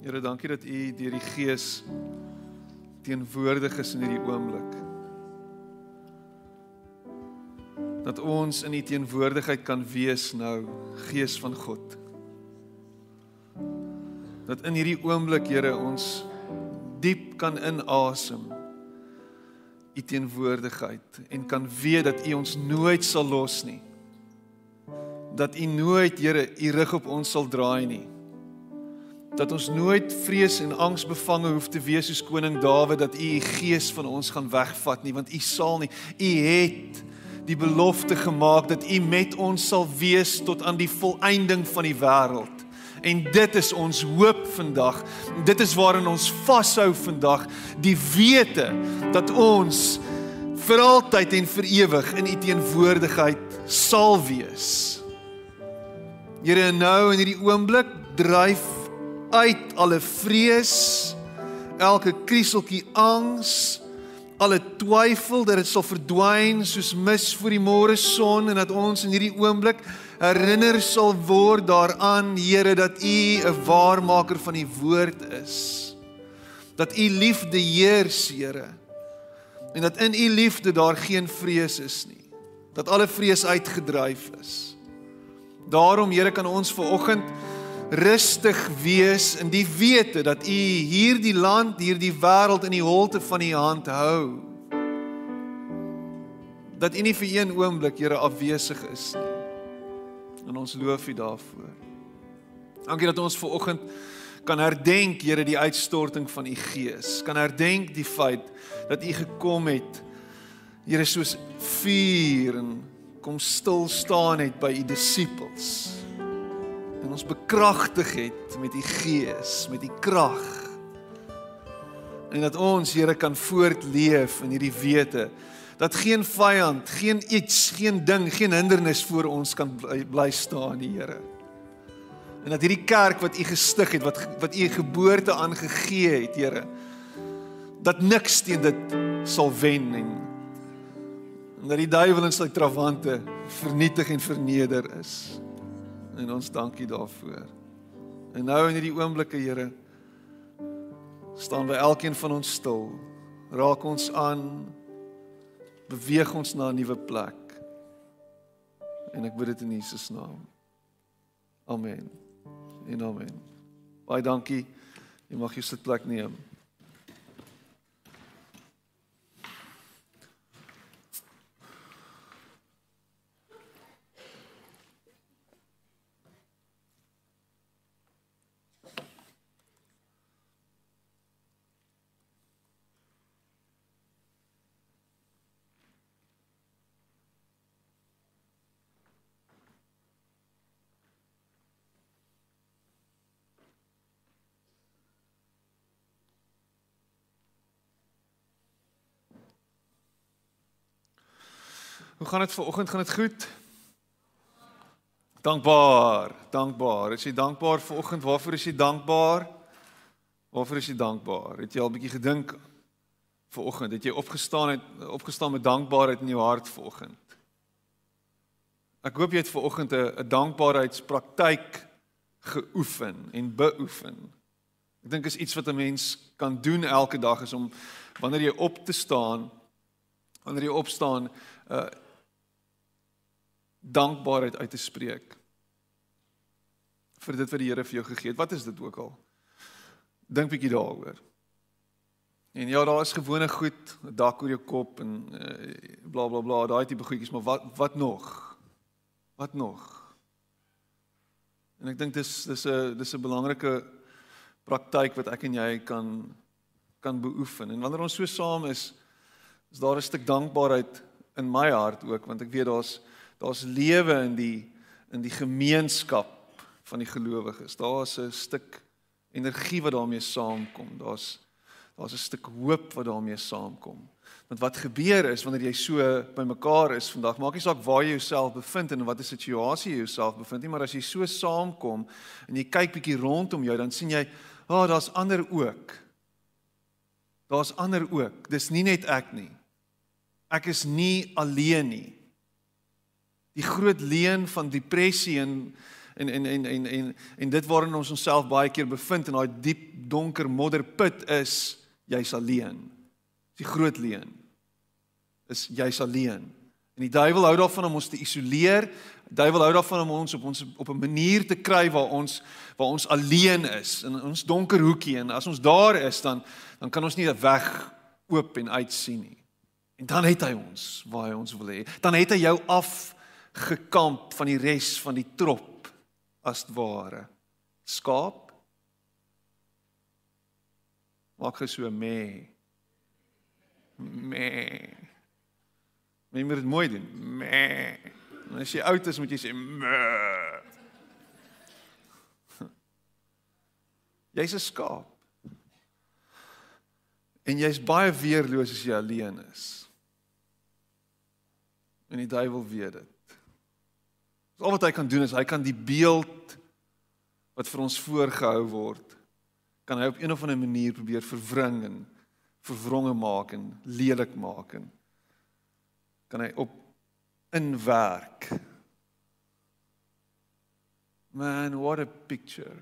Here, dankie dat U deur die Gees teenwoordig is in hierdie oomblik. Dat ons in U teenwoordigheid kan wees nou, Gees van God. Dat in hierdie oomblik, Here, ons diep kan inasem U teenwoordigheid en kan weet dat U ons nooit sal los nie. Dat U nooit, Here, U rug op ons sal draai nie dat ons nooit vrees en angs bevange hoef te wees soos koning Dawid dat u u gees van ons gaan wegvat nie want u sal nie. U het die belofte gemaak dat u met ons sal wees tot aan die volëinding van die wêreld. En dit is ons hoop vandag. Dit is waarin ons vashou vandag. Die wete dat ons vir altyd en vir ewig in u teenwoordigheid sal wees. Here nou in hierdie oomblik dryf uit alle vrees, elke krieseltjie angs, alle twyfel dat dit sal verdwyn soos mis voor die môre son en dat ons in hierdie oomblik herinner sal word daaraan Here dat U 'n waarmaker van die woord is. Dat U liefde heers, Here. En dat in U liefde daar geen vrees is nie. Dat alle vrees uitgedryf is. Daarom Here kan ons ver oggend rustig wees in die wete dat U hierdie land, hierdie wêreld in die holte van U hand hou. Dat U nie vir een oomblik, Here, afwesig is nie. En ons loof U daarvoor. Dankie dat ons ver oggend kan herdenk, Here, die uitstorting van U Gees. Kan herdenk die feit dat U gekom het, Here, soos vuur en kom stil staan het by U disippels en ons bekragtig het met u gees, met u krag. En dat ons Here kan voortleef in hierdie wete dat geen vyand, geen iets, geen ding, geen hindernis voor ons kan bly, bly staan, Here. En dat hierdie kerk wat u gestig het, wat wat u geboorte aangegee het, Here, dat niks teen dit sal wen en en dat die duiwel en sy trawante vernietig en verneder is. En ons dankie daarvoor. En nou in hierdie oomblikke, Here, staan by elkeen van ons stil. Raak ons aan. Beweeg ons na 'n nuwe plek. En ek bid dit in Jesus naam. Amen. En amen. Baie dankie. Jy mag jou sitplek neem. Hoe gaan dit vanoggend? Gaan dit goed? Dankbaar, dankbaar. Is jy dankbaar vanoggend? Waarvoor is jy dankbaar? Waarvoor is jy dankbaar? Het jy al 'n bietjie gedink vanoggend? Het jy opgestaan het opgestaan met dankbaarheid in jou hart vanoggend? Ek hoop jy het vanoggend 'n dankbaarheidspraktyk geoefen en beoefen. Ek dink is iets wat 'n mens kan doen elke dag is om wanneer jy op te staan, wanneer jy opstaan, uh dankbaarheid uit te spreek vir dit wat die Here vir jou gegee het. Wat is dit ook al? Dink bietjie daaroor. En ja, daar is gewone goed, 'n dak oor jou kop en uh, bla bla bla, daai tipe goedjies, maar wat wat nog? Wat nog? En ek dink dis dis 'n dis 'n belangrike praktyk wat ek en jy kan kan beoefen. En wanneer ons so saam is, is daar 'n stuk dankbaarheid in my hart ook, want ek weet daar's daar's lewe in die in die gemeenskap van die gelowiges. Daar's 'n stuk energie wat daarmee saamkom. Daar's daar's 'n stuk hoop wat daarmee saamkom. Want wat gebeur is wanneer jy so bymekaar is vandag, maak nie saak waar jy jouself bevind en in watter situasie jy jouself bevind nie, maar as jy so saamkom en jy kyk bietjie rondom jou, dan sien jy, "Ag, oh, daar's ander ook." Daar's ander ook. Dis nie net ek nie. Ek is nie alleen nie die groot leen van depressie en en en en en en en dit waarin ons onsself baie keer bevind in daai diep donker modderput is jy's alleen. Die groot leuen is jy's alleen. En die duiwel hou daarvan om ons te isoleer. Die duiwel hou daarvan om ons op ons op 'n manier te kry waar ons waar ons alleen is in ons donker hoekie en as ons daar is dan dan kan ons nie 'n weg oop en uit sien nie. En dan het hy ons waar hy ons wil hê. Dan het hy jou af gekamp van die res van die trop as ware. Skaap. Maak hy so mee. Mee. Jy moet dit mooi doen. Mee. En as jy oud is, moet jy sê mee. Jy's 'n skaap. En jy's baie weerloos as jy alleen is. En die duiwel weet dit. So al wat hy kan doen is hy kan die beeld wat vir ons voorgehou word kan hy op een of ander manier probeer verwring en verwronge maak en lelik maak en kan hy op inwerk. Man, what a picture.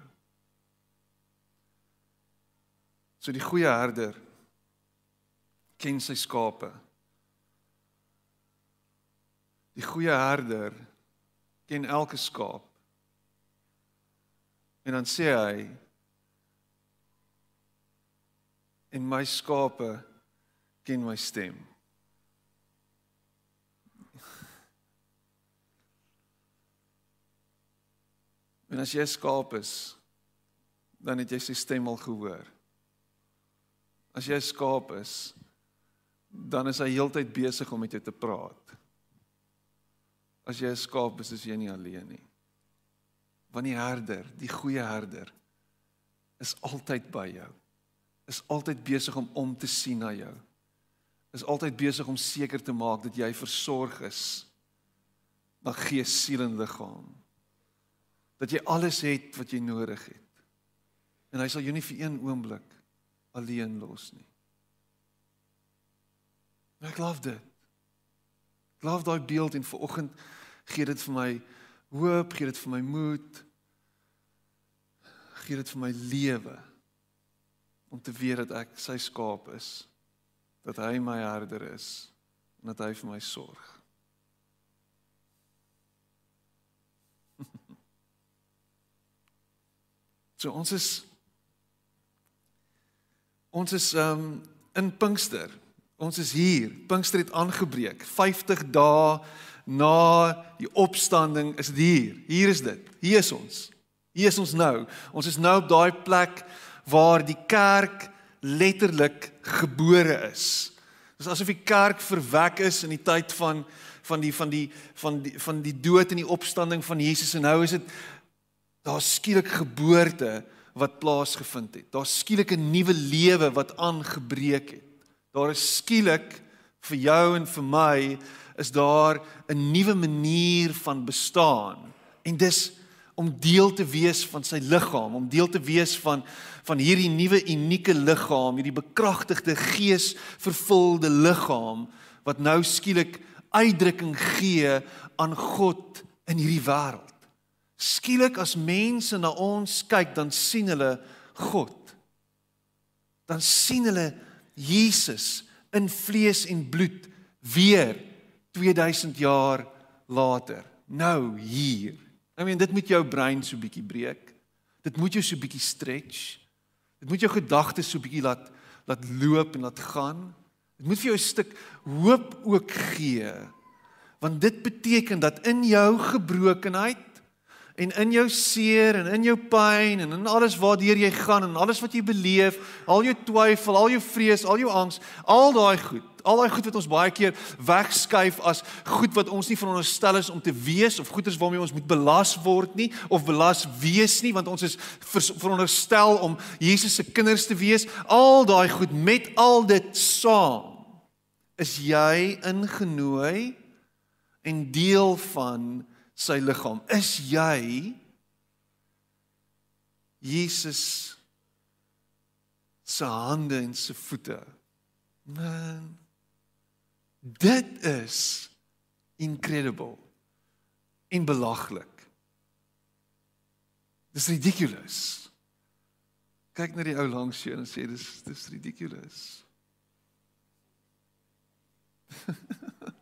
So die goeie herder ken sy skape. Die goeie herder ken elke skaap. En dan sê hy en my skape ken my stem. En as jy 'n skaap is, dan het jy sy stem al gehoor. As jy 'n skaap is, dan is hy heeltyd besig om met jou te praat. As jy 'n skaap is, is jy nie alleen nie. Want die herder, die goeie herder, is altyd by jou. Is altyd besig om om te sien na jou. Is altyd besig om seker te maak dat jy versorg is na gees, siel en liggaam dat jy alles het wat jy nodig het. En hy sal jou nie vir een oomblik alleen los nie. Ek glo dit. Ek glo daai beeld en vanoggend gee dit vir my hoop, gee dit vir my moed. Gee dit vir my lewe om te weet dat ek sy skaap is. Dat hy my herder is en dat hy vir my sorg. So ons is ons is um in Pinkster. Ons is hier. Pinkster het aangebreek. 50 dae na die opstanding is dit hier. Hier is dit. Hier is ons. Hier is ons nou. Ons is nou op daai plek waar die kerk letterlik gebore is. Dit is asof die kerk verwek is in die tyd van van die van die van die van die dood en die opstanding van Jesus en nou is dit daar's skielik geboorte wat plaasgevind het. Daar's skielik 'n nuwe lewe wat aangebreek het. Daar is skielik vir jou en vir my is daar 'n nuwe manier van bestaan. En dis om deel te wees van sy liggaam, om deel te wees van van hierdie nuwe unieke liggaam, hierdie bekragtigde gees vervulde liggaam wat nou skielik uitdrukking gee aan God in hierdie wêreld. Skielik as mense na ons kyk, dan sien hulle God. Dan sien hulle Jesus in vlees en bloed weer 2000 jaar later. Nou hier. I mean dit moet jou brein so bietjie breek. Dit moet jou so bietjie stretch. Dit moet jou gedagtes so bietjie laat laat loop en laat gaan. Dit moet vir jou 'n stuk hoop ook gee. Want dit beteken dat in jou gebrokenheid en in jou seer en in jou pyn en in alles waardeur jy gaan en alles wat jy beleef, al jou twyfel, al jou vrees, al jou angs, al daai goed, al daai goed wat ons baie keer wegskuif as goed wat ons nie veronderstel is om te wees of goeders waarmee ons moet belas word nie of belas wees nie want ons is veronderstel om Jesus se kinders te wees, al daai goed met al dit saam is jy ingenooi en deel van sy liggaam. Is jy Jesus se hande en se voete? Man. Dit is incredible. En belaglik. Dis ridiculous. Kyk na die ou langs jou en sê dis dis ridiculous.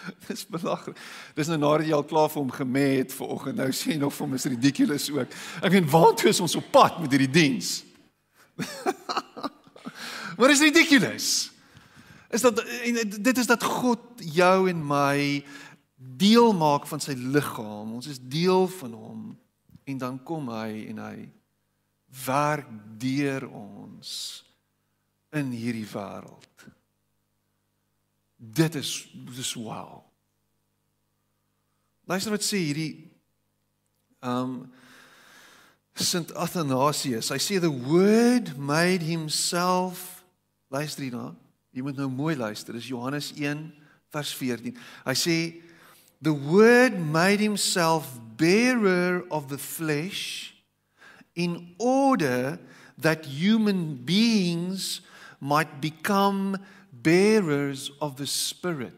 dis belaglik. Dis nou nadat jy al klaar vir hom gemê het vanoggend. Nou sê jy nog vir hom is ridiculous ook. Ek meen, waartoe is ons op pad met hierdie diens? maar is ridiculous. Is dat dit is dat God jou en my deel maak van sy liggaam. Ons is deel van hom en dan kom hy en hy werk deur ons in hierdie wêreld. Dit is dis wow. Luister wat sê hierdie um St Athanasius. Hy sê the word made himself luister hierna. Jy moet nou mooi luister. Dis Johannes 1 vers 14. Hy sê the word made himself bearer of the flesh in order that human beings might become bearers of the spirit.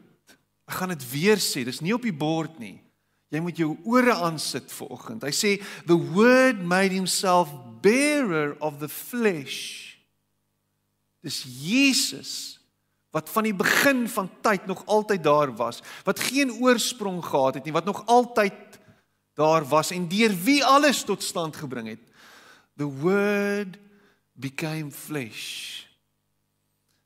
Ek gaan dit weer sê, dis nie op die bord nie. Jy moet jou ore aansit vir oggend. Hy sê the word made himself bearer of the flesh. Dis Jesus wat van die begin van tyd nog altyd daar was, wat geen oorsprong gehad het nie, wat nog altyd daar was en deur wie alles tot stand gebring het the word became flesh.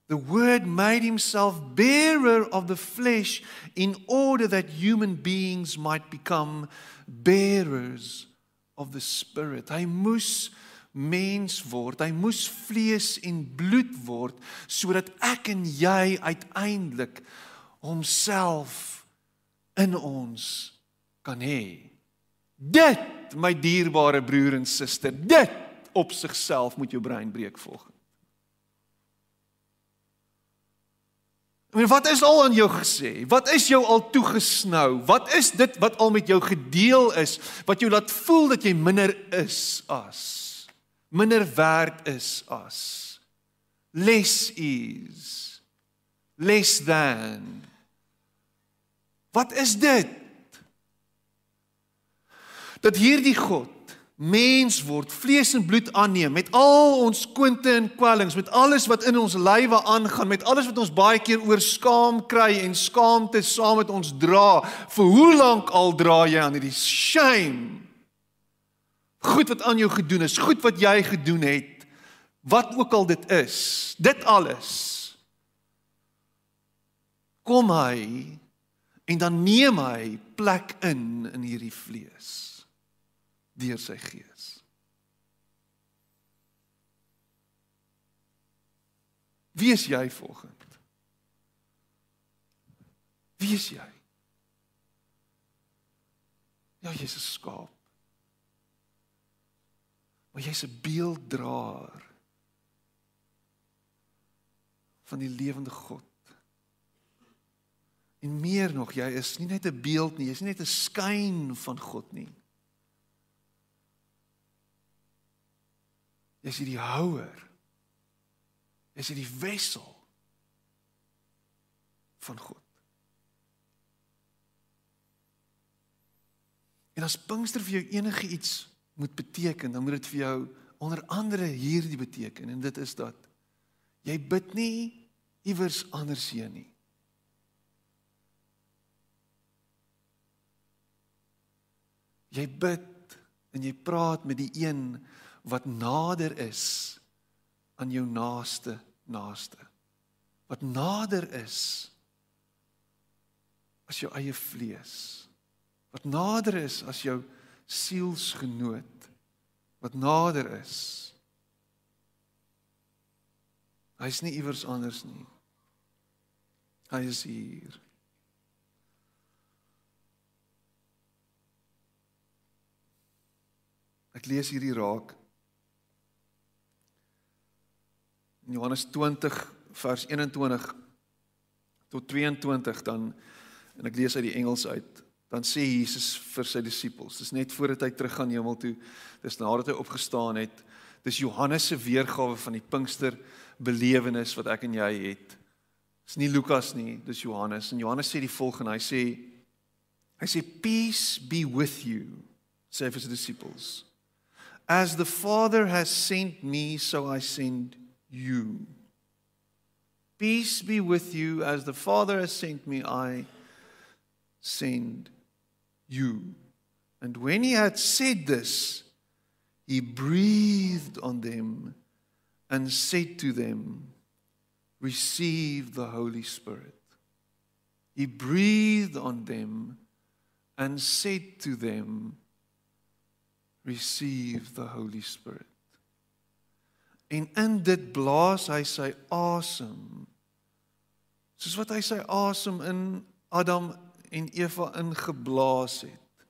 The word made himself bearer of the flesh in order that human beings might become bearers of the spirit. Hy moes mens word. Hy moes vlees en bloed word sodat ek en jy uiteindelik homself in ons kan hê. Dit, my dierbare broer en suster, dit op sigself moet jou brein breek volgens. En wat is al aan jou gesê? Wat is jou al toegesnou? Wat is dit wat al met jou gedeel is wat jou laat voel dat jy minder is as minder werd is as less is less than Wat is dit? Dat hierdie God mens word, vlees en bloed aanneem met al ons kwinte en kwellings, met alles wat in ons lywe aangaan, met alles wat ons baie keer oor skaam kry en skaamte saam met ons dra. Vir hoe lank al dra jy aan hierdie shame? Goed wat aan jou gedoen is, goed wat jy gedoen het, wat ook al dit is, dit alles. Kom hy en dan neem hy plek in in hierdie vlees deur sy gees. Wie is jy volgens? Wie is jy? Ja, jy's 'n skaap. Maar jy's 'n beelddraer van die lewende God. En meer nog, jy is nie net 'n beeld nie, jy's nie net 'n skyn van God nie. Jy's hierdie houer. Jy's hierdie wessel van God. En as Pinkster vir jou enige iets moet beteken, dan moet dit vir jou onder andere hierdie beteken en dit is dat jy bid nie iewers anders heen nie. Jy bid en jy praat met die een wat nader is aan jou naaste naaste. Wat nader is as jou eie vlees. Wat nader is as jou sielsgenoot. Wat nader is. Hy's nie iewers anders nie. Hy is hier. Ek lees hierdie raak Johannes 20 vers 21 tot 22 dan en ek lees uit die Engels uit dan sê Jesus vir sy disippels dis net voordat hy teruggaan hemel toe dis nadat hy opgestaan het dis Johannes se weergawe van die Pinkster belewenis wat ek en jy het. Dis nie Lukas nie dis Johannes en Johannes sê die volgende hy sê hy sê peace be with you sê vir sy disippels As the Father has sent me, so I send you. Peace be with you. As the Father has sent me, I send you. And when he had said this, he breathed on them and said to them, Receive the Holy Spirit. He breathed on them and said to them, Receive the Holy Spirit. En in dit blaas hy sy asem. Soos wat hy sy asem in Adam en Eva ingeblaas het.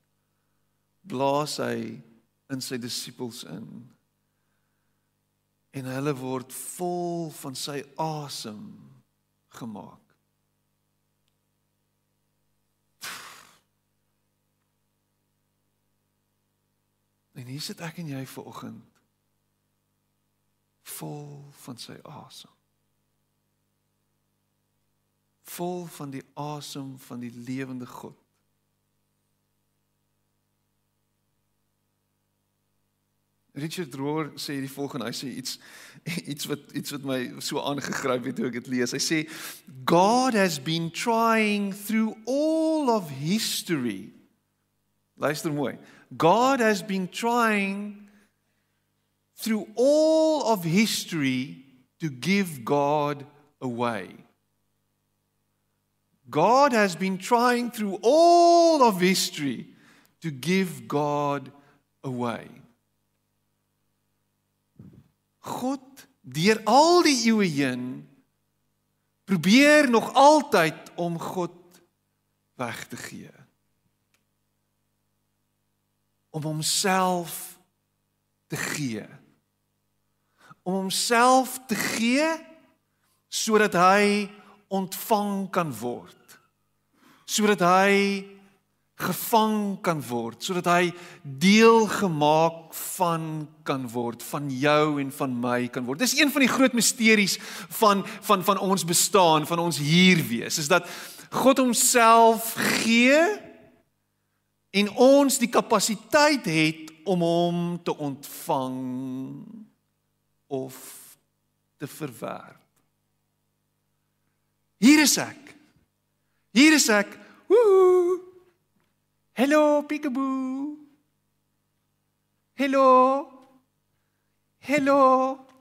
Blaas hy in sy disippels in. En hulle word vol van sy asem gemaak. En hier sit ek en jy ver oggend vol van sy asem. Vol van die asem van die lewende God. Richard Rohr sê die volgende, hy sê iets iets wat iets wat my so aangegryp het toe ek dit lees. Hy sê God has been trying through all of history. Luister mooi. God has been trying through all of history to give God away. God has been trying through all of history to give God away. God deur al die eeue heen probeer nog altyd om God weg te gee. Om homself te gee. Om homself te gee sodat hy ontvang kan word. Sodat hy gevang kan word sodat hy deel gemaak van kan word van jou en van my kan word. Dis een van die groot misteries van van van ons bestaan, van ons hier wees, is dat God homself gee en ons die kapasiteit het om hom te ontvang of te verwerp. Hier is ek. Hier is ek. Woehoe Hello peekaboo. Hello. Hello.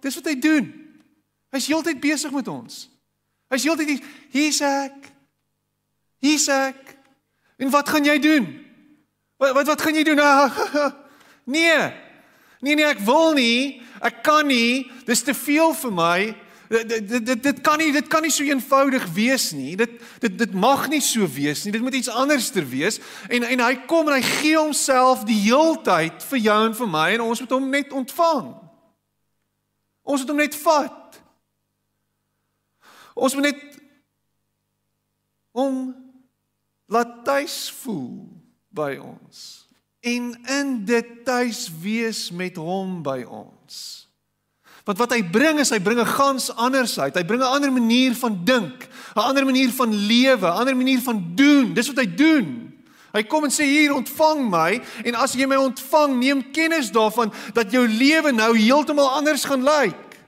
Dis wat hy doen. Hy's heeltyd besig met ons. Hy's heeltyd hier's ek. Hier's ek. En wat gaan jy doen? Wat wat wat gaan jy doen? nee. Nee nee, ek wil nie. Ek kan nie. Dis te veel vir my dit dit dit dit kan nie dit kan nie so eenvoudig wees nie. Dit dit dit mag nie so wees nie. Dit moet iets anderster wees. En en hy kom en hy gee homself die heeltyd vir jou en vir my en ons moet hom net ontvang. Ons moet hom net vat. Ons moet net hom laat tuis voel by ons en in dit tuis wees met hom by ons. Want wat hy bring is hy bring 'n gans anders uit. Hy bring 'n ander manier van dink, 'n ander manier van lewe, 'n ander manier van doen. Dis wat hy doen. Hy kom en sê hier ontvang my en as jy my ontvang, neem kennis daarvan dat jou lewe nou heeltemal anders gaan lyk.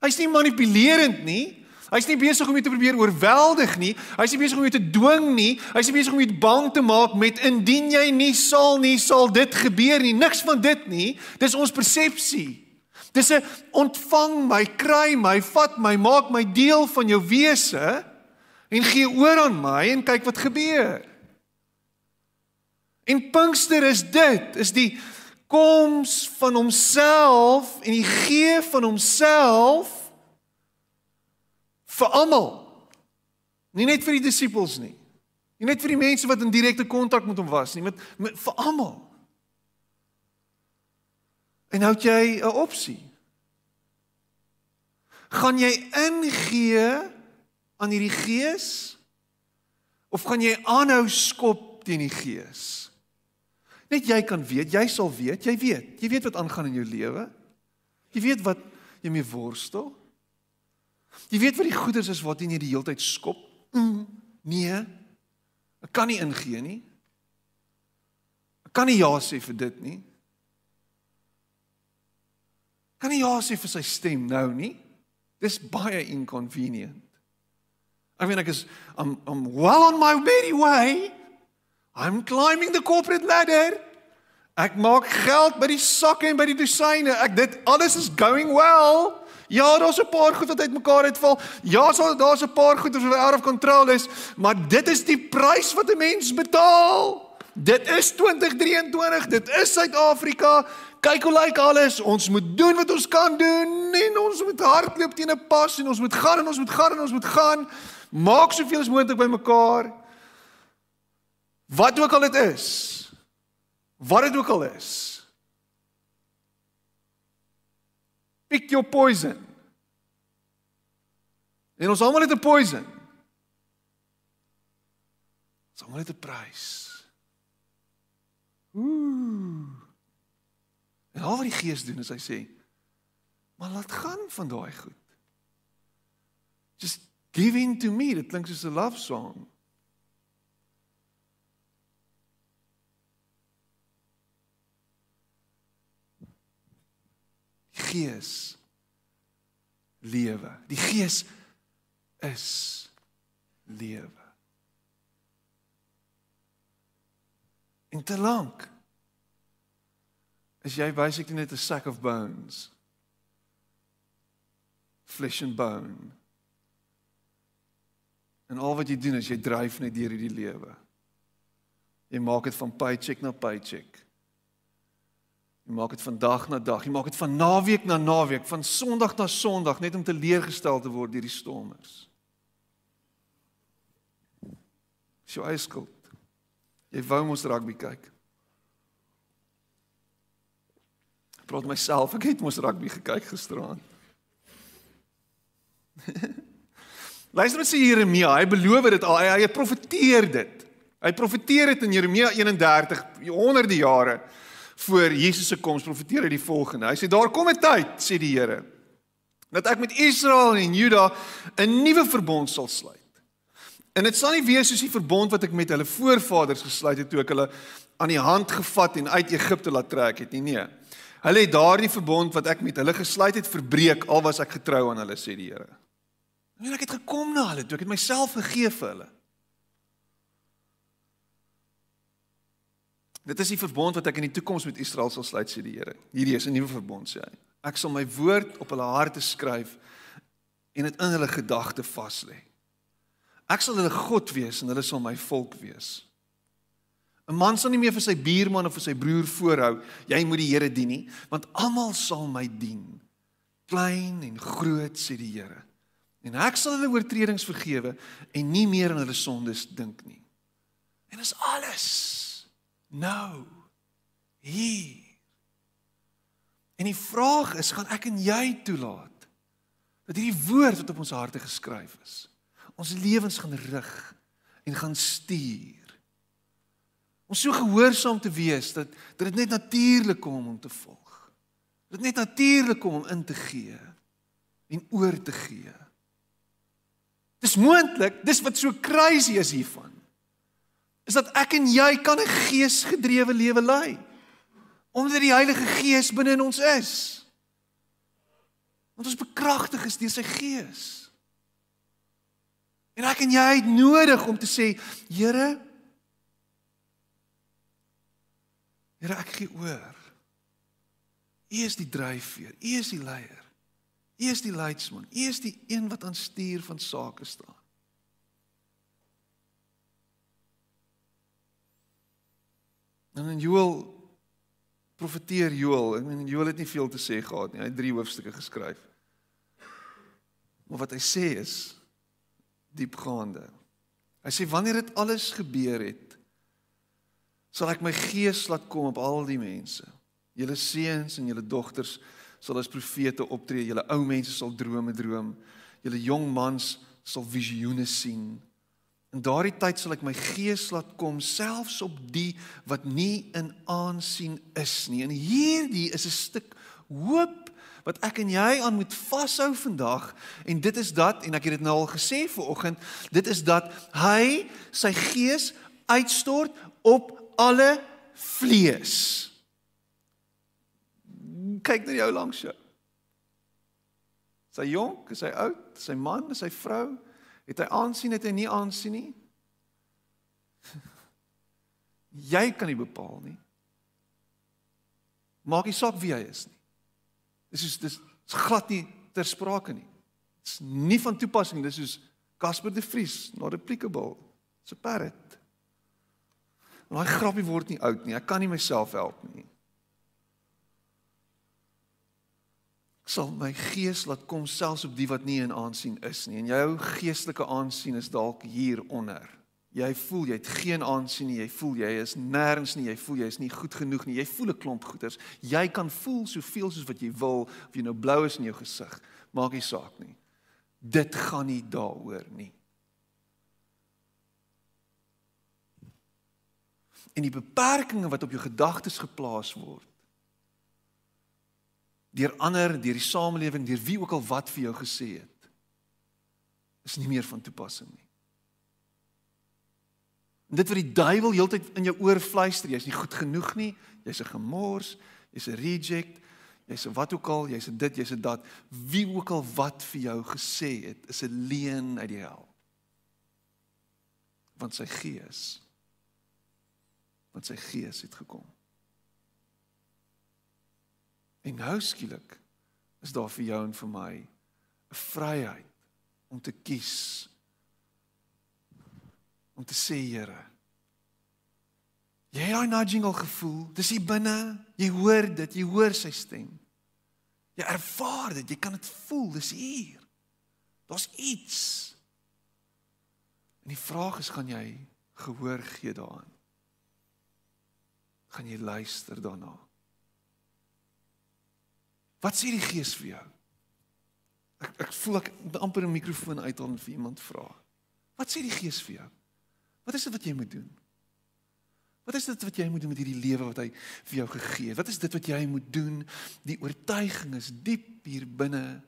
Hy's nie manipulerend nie. Hy's nie besig om jou te probeer oorweldig nie. Hy's nie besig om jou te dwing nie. Hy's nie besig om jou bang te maak met indien jy nie sal nie, sal dit gebeur nie. Niks van dit nie. Dis ons persepsie. Dis 'n ontvang my, kry my, vat my, maak my deel van jou wese en gee oor aan my en kyk wat gebeur. En Pinkster is dit, is die koms van homself en die gee van homself vir almal. Nie net vir die disippels nie. Nie net vir die mense wat in direkte kontak met hom was nie, met, met vir almal. En het jy 'n opsie. Gaan jy ingee aan hierdie gees of gaan jy aanhou skop teen die gees? Net jy kan weet, jy sal weet, jy weet. Jy weet wat aangaan in jou lewe. Jy weet wat jy mee worstel. Jy weet wat die goeders is wat jy die hele tyd skop. Mm, nee. Ek kan nie ingee nie. Ek kan nie ja sê vir dit nie. Kan nie ja sê vir sy stem nou nie. Dis baie inconvenient. I mean ek is I'm I'm well on my merry way. I'm climbing the corporate ladder. Ek maak geld by die sakke en by die dosyne. Ek dit alles is going well. Ja, daar's 'n paar goed wat uitmekaar uitval. Ja, so daar's 'n paar goed wat out of control is, maar dit is die prys wat 'n mens betaal. Dit is 2023, dit is Suid-Afrika. Kyk hoe lyk alles. Ons moet doen wat ons kan doen en ons moet hardloop teen 'n pas en ons moet gaan en ons moet gaan en ons moet gaan. Maak soveel as moontlik bymekaar. Wat ook al dit is. Wat dit ook al is. Pick your poison. En ons almal het 'n poison. Ons almal het 'n prys. Ooh. En al wat die Gees doen is hy sê, maar laat gaan van daai goed. Just give in to me. Dit klink soos 'n love song. Gees lewe. Die Gees is lewe. En te lank is jy basically net 'n sack of bones. Flesh and bone. En al wat jy doen is jy dryf net deur hierdie lewe. Jy maak dit van paycheck na paycheck. Jy maak dit van dag na dag. Jy maak dit van naweek na naweek, van Sondag na Sondag net om te leergestel te word deur die stormers. Dis jou eie skuld. Jy wou mos rugby kyk. Ek praat myself, ek het mos rugby gekyk gisteraand. Luister wat sê Jeremia, hy beloof dit al, hy, hy profeteer dit. Hy profeteer dit in Jeremia 31 honderde jare voor Jesus se koms profeteer hy die volgende. Hy sê daar kom 'n tyd, sê die Here, dat ek met Israel en Juda 'n nuwe verbond sal sluit. En dit sal nie wees soos die verbond wat ek met hulle voorvaders gesluit het toe ek hulle aan die hand gevat en uit Egipte laat trek het nie. Nee. Hulle het daardie verbond wat ek met hulle gesluit het verbreek al was ek getrou aan hulle sê die Here. En ek het gekom na hulle toe ek het myself gegee vir hulle. Dit is die verbond wat ek in die toekoms met Israel sal sluit sê die Here. Hierdie is 'n nuwe verbond sê hy. Ek sal my woord op hulle harte skryf en dit in hulle gedagte vas lê. Ek sal hulle God wees en hulle sal my volk wees. 'n Man sal nie meer vir sy buurman of vir sy broer voorhou jy moet die Here dien nie, want almal sal my dien. Klein en groot sê die Here. En ek sal hulle oortredings vergewe en nie meer aan hulle sondes dink nie. En dis alles. Nou. Hier. En die vraag is, gaan ek en jy toelaat dat hierdie woord wat op ons harte geskryf is, ons lewens gaan rig en gaan stuur. Ons so gehoorsaam te wees dat dat dit net natuurlik kom om te volg. Dit net natuurlik kom om in te gee en oor te gee. Dis moontlik, dis wat so crazy is hiervan is dat ek en jy kan 'n geesgedrewe lewe lei. Omdat die Heilige Gees binne in ons is. Want ons bekragtig is deur sy Gees. En ek en jy het nodig om te sê, Here, Here, ek gee oor. U is die dryfveer, U is die leier. U is die leidsman, U is die een wat aan stuur van sake staan. En in Joël profeteer Joël, ek meen Joël het nie veel te sê gehad nie. Hy het 3 hoofstukke geskryf. Maar wat hy sê is diepgaande. Hy sê wanneer dit alles gebeur het, sal ek my gees laat kom op al die mense. Julle seuns en julle dogters sal as profete optree, julle ou mense sal drome droom, julle jong mans sal visioene sien. In daardie tyd sal ek my gees laat kom selfs op die wat nie in aansien is nie. En hierdie is 'n stuk hoop wat ek en jy aan moet vashou vandag en dit is dat en ek het dit nou al gesê vir oggend, dit is dat hy sy gees uitstort op alle vlees. Kyk na jou langs jou. Jonk? Is hy oud? Is hy man? Is hy vrou? Het hy aansien? Het hy nie aansien nie? Jy kan nie bepaal nie. Maak nie saak wie hy is nie. Dis is dis is glad nie ter sprake nie. Dit's nie van toepassing nie. Dis soos Casper de Vries, not applicable. It's a parrot. En daai grappie word nie oud nie. Ek kan nie myself help nie. Sal my gees laat kom selfs op die wat nie in aansien is nie. En jou geestelike aansien is dalk hier onder. Jy voel jy het geen aansien nie. Jy voel jy is nêrens nie. Jy voel jy is nie goed genoeg nie. Jy voel 'n klomp goeters. Jy kan voel soveel soos wat jy wil of jy nou blou is in jou gesig. Maak nie saak nie. Dit gaan nie daaroor nie. En die beperkings wat op jou gedagtes geplaas word deur ander, deur die samelewing, deur wie ook al wat vir jou gesê het, is nie meer van toepassing nie. En dit wat die duiwel heeltyd in jou oor fluister, jy's nie goed genoeg nie, jy's 'n gemors, jy's 'n reject, jy's 'n wat ook al, jy's 'n dit, jy's 'n dat, wie ook al wat vir jou gesê het, is 'n leuen uit die hel. Want sy gees want sy gees het gekom. En nou skielik is daar vir jou en vir my 'n vryheid om te kies om te sê Here. Jy het daai nudging al gevoel. Dis hier binne. Jy hoor dit, jy hoor sy stem. Jy ervaar dit, jy kan dit voel, dis hier. Daar's iets. En die vraag is gaan jy gehoor gee daaraan? Gaan jy luister daarna? Wat sê die Gees vir jou? Ek ek voel ek amper 'n mikrofoon uithaal en vir iemand vra. Wat sê die Gees vir jou? Wat is dit wat jy moet doen? Wat is dit wat jy moet doen met hierdie lewe wat hy vir jou gegee het? Wat is dit wat jy moet doen? Die oortuiging is diep hier binne,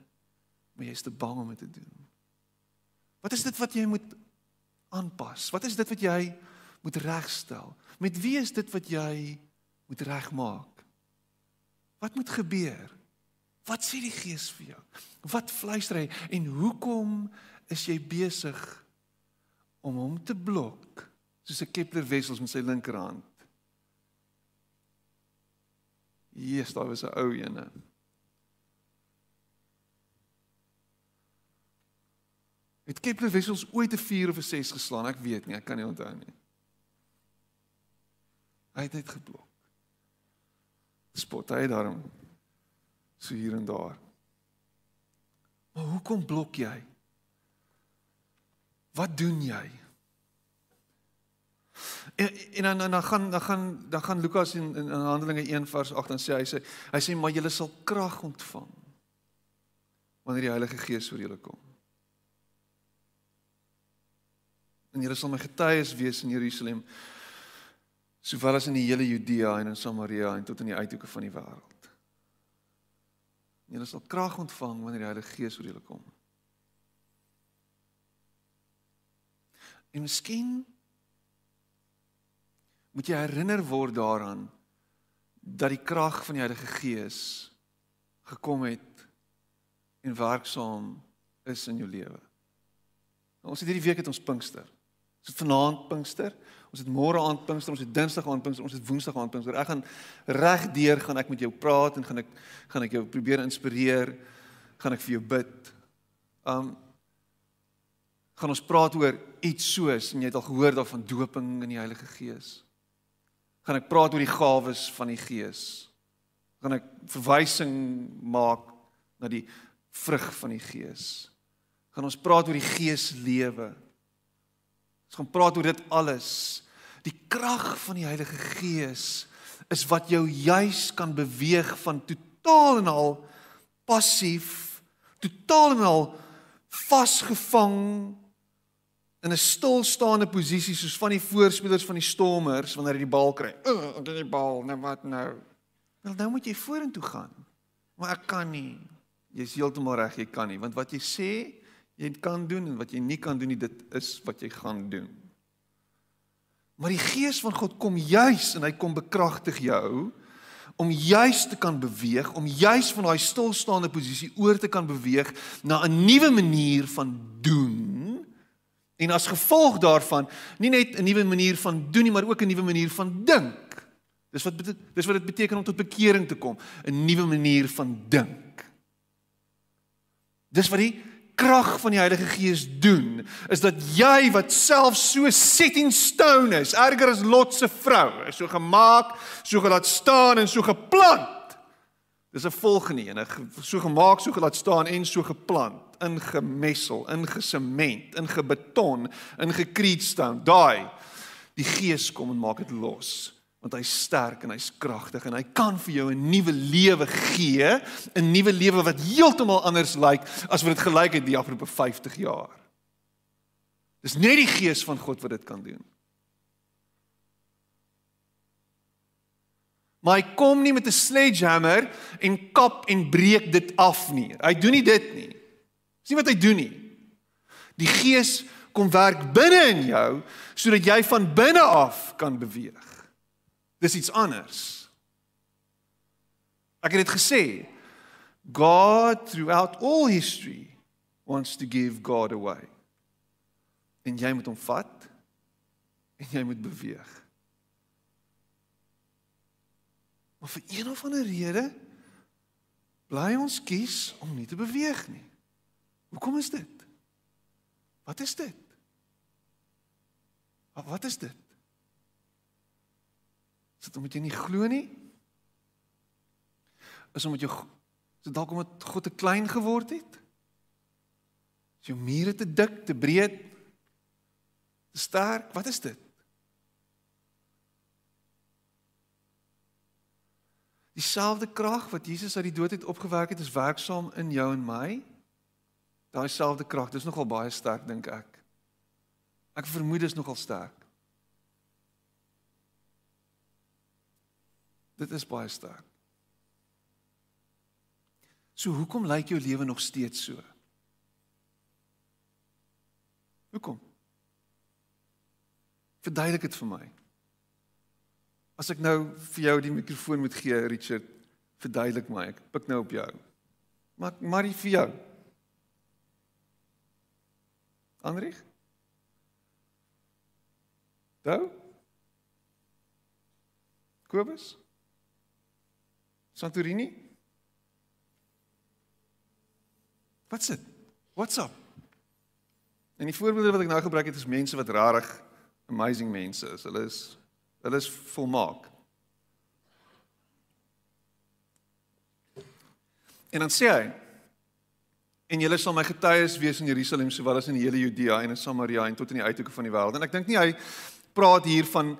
maar jy is te bang om dit te doen. Wat is dit wat jy moet aanpas? Wat is dit wat jy moet regstel? Met wie is dit wat jy moet regmaak? Wat moet gebeur? Wat sê die Gees vir jou? Wat fluister hy en hoekom is jy besig om hom te blok soos 'n Kepler wessels met sy linkerhand. Jesus, daar was 'n ou ene. Het Kepler wessels ooit 'n 4 of 'n 6 geslaan? Ek weet nie, ek kan nie onthou nie. Hy het net geblok. Spot hy daarom so hier en daar. Maar hoekom blok jy? Wat doen jy? En en dan dan gaan dan gaan dan gaan Lukas in in, in Handelinge 1 vers 8 dan sê hy sê hy sê maar julle sal krag ontvang wanneer die Heilige Gees oor julle kom. En julle sal my getuies wees in Jerusalem sowel as in die hele Judea en in Samaria en tot in die uithoeke van die wêreld. Julle sal krag ontvang wanneer die Heilige Gees oor julle kom. En miskien moet jy herinner word daaraan dat die krag van die Heilige Gees gekom het en werksaam is in jou lewe. Ons het hierdie week het ons Pinkster. Ons het vanaand Pinkster, ons het môre aand Pinkster, ons het Dinsdag aand Pinkster, ons het Woensdag aand Pinkster. Ek gaan regdeur gaan ek met jou praat en gaan ek gaan ek jou probeer inspireer, gaan ek vir jou bid. Um gaan ons praat oor iets soos en jy het al gehoor daarvan doping in die Heilige Gees. Gaan ek praat oor die gawes van die Gees. Gaan ek verwysing maak na die vrug van die Gees. Gaan ons praat oor die Geeslewe. Ons gaan praat oor dit alles. Die krag van die Heilige Gees is wat jou juis kan beweeg van totaal en al passief, totaal en al vasgevang in 'n stilstaande posisie soos van die voorspelers van die Stormers wanneer hy die bal kry. Uh, dit die bal, nou wat nou? Wel nou moet jy vorentoe gaan. Maar ek kan nie. Jy's heeltemal reg, jy kan nie, want wat jy sê jy kan doen en wat jy nie kan doen nie, dit is wat jy gaan doen. Maar die gees van God kom juis en hy kom bekragtig jou om juis te kan beweeg, om juis van daai stilstaande posisie oor te kan beweeg na 'n nuwe manier van doen. En as gevolg daarvan, nie net 'n nuwe manier van doen nie, maar ook 'n nuwe manier van dink. Dis wat dis wat dit beteken om tot bekering te kom, 'n nuwe manier van dink. Dis wat die krag van die Heilige Gees doen is dat jy wat self so set in stone is, erger as Lot se vrou, is so gemaak, so gelaat staan en so geplant. Dis 'n volgende een, so gemaak, so gelaat staan en so geplant, ingemessel, ingesement, ingebeton, ingekreetstone. Daai die Gees kom en maak dit los want hy's sterk en hy's kragtig en hy kan vir jou 'n nuwe lewe gee, 'n nuwe lewe wat heeltemal anders lyk as wat dit gelyk het die afgelope 50 jaar. Dis net die gees van God wat dit kan doen. Maar hy kom nie met 'n sledgehammer en kap en breek dit af nie. Hy doen nie dit nie. Dis nie wat hy doen nie. Die gees kom werk binne in jou sodat jy van binne af kan beweeg. Dis iets anders. Ek het dit gesê. God throughout all history wants to give God away. En jy moet hom vat en jy moet beweeg. Maar vir een of ander rede bly ons kies om nie te beweeg nie. Hoekom is dit? Wat is dit? Wat is dit? Is dit omdat jy nie glo nie? Is omdat jy is dit dalk omdat God te klein geword het? Is jou mure te dik, te breed, te sterk? Wat is dit? Dieselfde krag wat Jesus uit die dood het opgewek het, is werksaam in jou en my. Daai selfde krag, dis nogal baie sterk dink ek. Ek vermoed dit is nogal sterk. Dit is baie sterk. So hoekom lyk jou lewe nog steeds so? Hoekom? Verduidelik dit vir my. As ek nou vir jou die mikrofoon moet gee, Richard, verduidelik my. Ek pik nou op jou. Maar maar vir jou. Andrieg? Dou? Kobus? Santorini? Wat s'it? What's up? En die voorbeelde wat ek nou gebruik het is mense wat rarig amazing mense is. Hulle is hulle is volmaak. En dan sê hy en julle sal my getuies wees in Jerusalem sowel as in die hele Judea en in Samaria en tot in die uithoeke van die wêreld. En ek dink nie hy praat hier van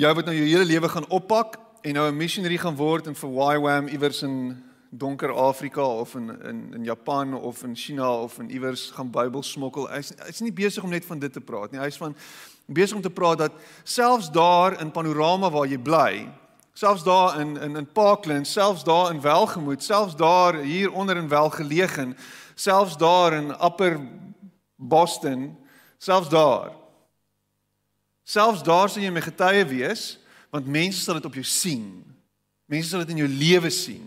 jou wat nou jou hele lewe gaan oppak en nou 'n missionary gaan word in vir YWAM iewers in donker Afrika of in in in Japan of in China of in iewers gaan Bybel smokkel. Hy's hy's nie besig om net van dit te praat nie. Hy's van besig om te praat dat selfs daar in Panorama waar jy bly, selfs daar in in in Parkland, selfs daar in Welgemoot, selfs daar hier onder in Welgelegen, selfs daar in Upper Boston, selfs daar. Selfs daar sal jy my getuie wees want mense sal dit op jou sien. Mense sal dit in jou lewe sien.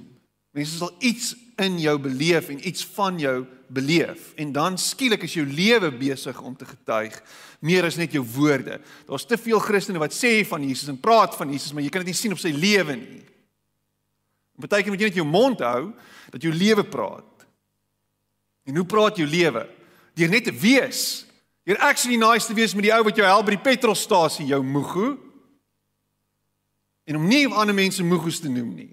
Mense sal iets in jou beleef en iets van jou beleef en dan skielik is jou lewe besig om te getuig meer as net jou woorde. Daar's te veel Christene wat sê van Jesus en praat van Jesus, maar jy kan dit nie sien op sy lewe nie. Partykeer moet jy net jou mond hou dat jou lewe praat. En hoe praat jou lewe? Deur net te wees. Deur actually nice te wees met die ou wat jou help by die petrolstasie, jou moegu en om nie ander mense moegoes te noem nie.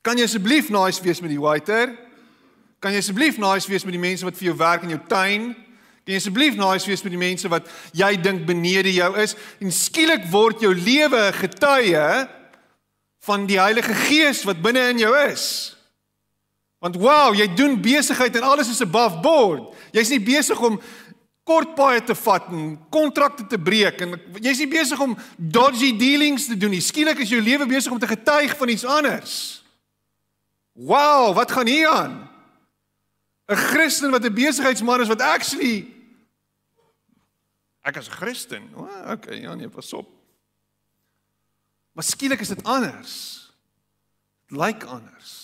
Kan jy asseblief nice wees met die waiter? Kan jy asseblief nice wees met die mense wat vir jou werk in jou tuin? Kan jy asseblief nice wees met die mense wat jy dink benede jou is? En skielik word jou lewe getuie van die Heilige Gees wat binne in jou is. Want wow, jy doen besigheid en alles is above board. Jy's nie besig om kort paaie te vat en kontrakte te breek en jy's nie besig om dodgy dealings te doen nie. Skielik is jou lewe besig om te getuig van iets anders. Wow, wat gaan hier aan? 'n Christen wat 'n besigheidsman is wat actually Ek is 'n Christen. O, oh, okay, ja nee, pas op. Maar skielik is dit anders. Dit lyk anders.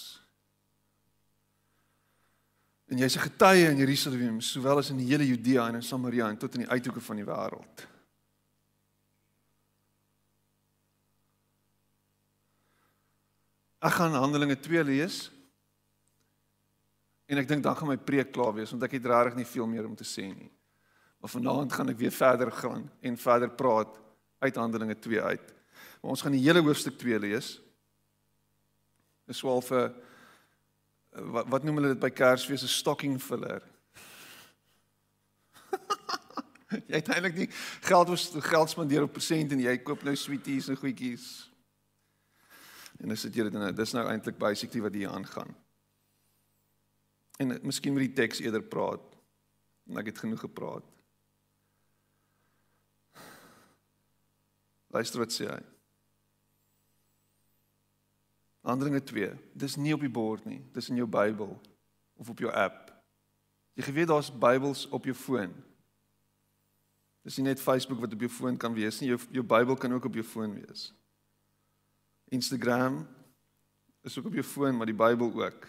En jy's 'n getuie in Jerusalem, sowel as in die hele Judea en in Samaria en tot in die uithoeke van die wêreld. Ek gaan Handelinge 2 lees. En ek dink dan gaan my preek klaar wees want ek het regtig nie veel meer om te sê nie. Maar vanaand gaan ek weer verder gaan en verder praat uit Handelinge 2 uit. Maar ons gaan die hele hoofstuk 2 lees. Dis wel vir wat wat noem hulle dit by Kersfees 'n stocking filler. jy het eintlik nie geld was geld spandeer op presente en jy koop nou sweeties en goedjies. En dis dit jy dit nou dis nou eintlik basically wat hier aangaan. En miskien moet die teks eerder praat. En ek het genoeg gepraat. Luister wat sê hy. Handelinge 2. Dis nie op die bord nie. Dis in jou Bybel of op jou app. Jy geweet daar's Bybels op jou foon. Dis nie net Facebook wat op jou foon kan wees nie. Jou jou Bybel kan ook op jou foon wees. Instagram is ook op jou foon, maar die Bybel ook.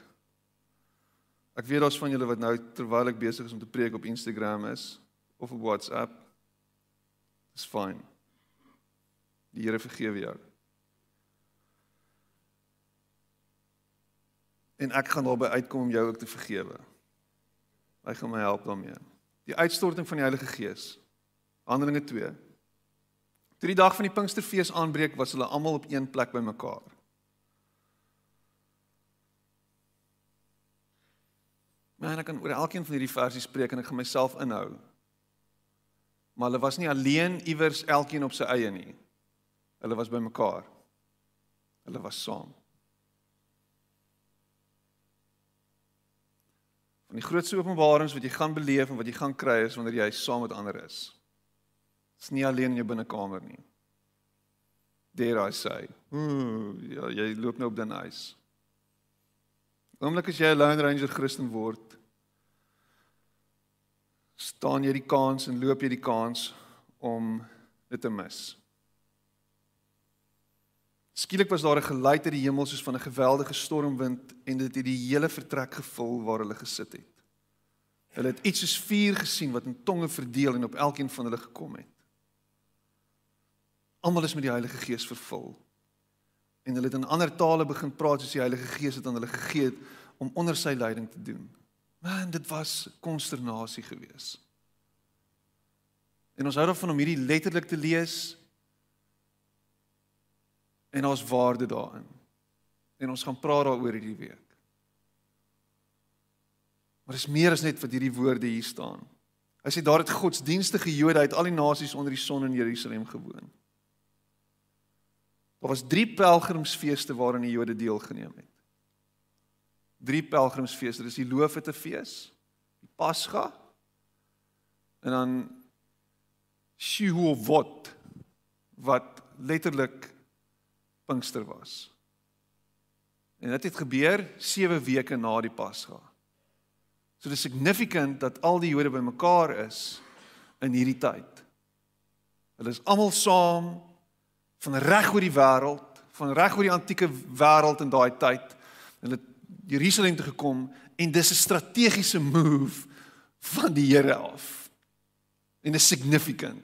Ek weet daar's van julle wat nou terwyl ek besig is om te preek op Instagram is of op WhatsApp. Dis fyn. Die Here vergewe jou. En ek gaan daarby uitkom om jou ook te vergewe. Hy gaan my help daarmee. Die uitstorting van die Heilige Gees. Handelinge 2. Toe die dag van die Pinksterfees aanbreek, was hulle almal op een plek bymekaar. Man, ek kan oor elkeen van hierdie versies spreek en ek gaan myself inhou. Maar hulle was nie alleen iewers elkeen op sy eie nie. Hulle was bymekaar. Hulle was saam. Van die grootste openbarings wat jy gaan beleef en wat jy gaan kry is wanneer jy saam met ander is. Dit's nie alleen in jou binnekamer nie. Dare I say. Ooh, ja, jy loop nou op dan ys. Oomblik as jy 'n Lone Ranger Christen word, staan jy die kans en loop jy die kans om dit te mis. Skielik was daar 'n geluid uit die hemel soos van 'n geweldige stormwind en dit het die hele vertrek gevul waar hulle gesit het. Hulle het iets soos vuur gesien wat in tonge verdeel en op elkeen van hulle gekom het. Almal is met die Heilige Gees vervul en hulle het in ander tale begin praat soos die Heilige Gees het aan hulle gegee het om onder sy leiding te doen. Man, dit was konsternasie geweest. En ons hou daarvan om hierdie letterlik te lees. En ons waarde daarin. En ons gaan praat daaroor hierdie week. Maar dis meer as net wat hierdie woorde hier staan. Hy sê daar het godsdienstige Jode uit al die nasies onder die son in Jerusalem gewoon. Daar was 3 pelgrimsfeeste waaraan die Jode deelgeneem het. 3 pelgrimsfeeste, dis die Loofhuttefees, die Pasga en dan Shavuot wat letterlik Pinkster was. En dit het gebeur 7 weke na die Pasga. So dis significant dat al die Jode bymekaar is in hierdie tyd. Hulle is almal saam van reg oor die wêreld, van reg oor die antieke wêreld in daai tyd. Hulle Jerusalem toe gekom en dis 'n strategiese move van die Here af. En is significant.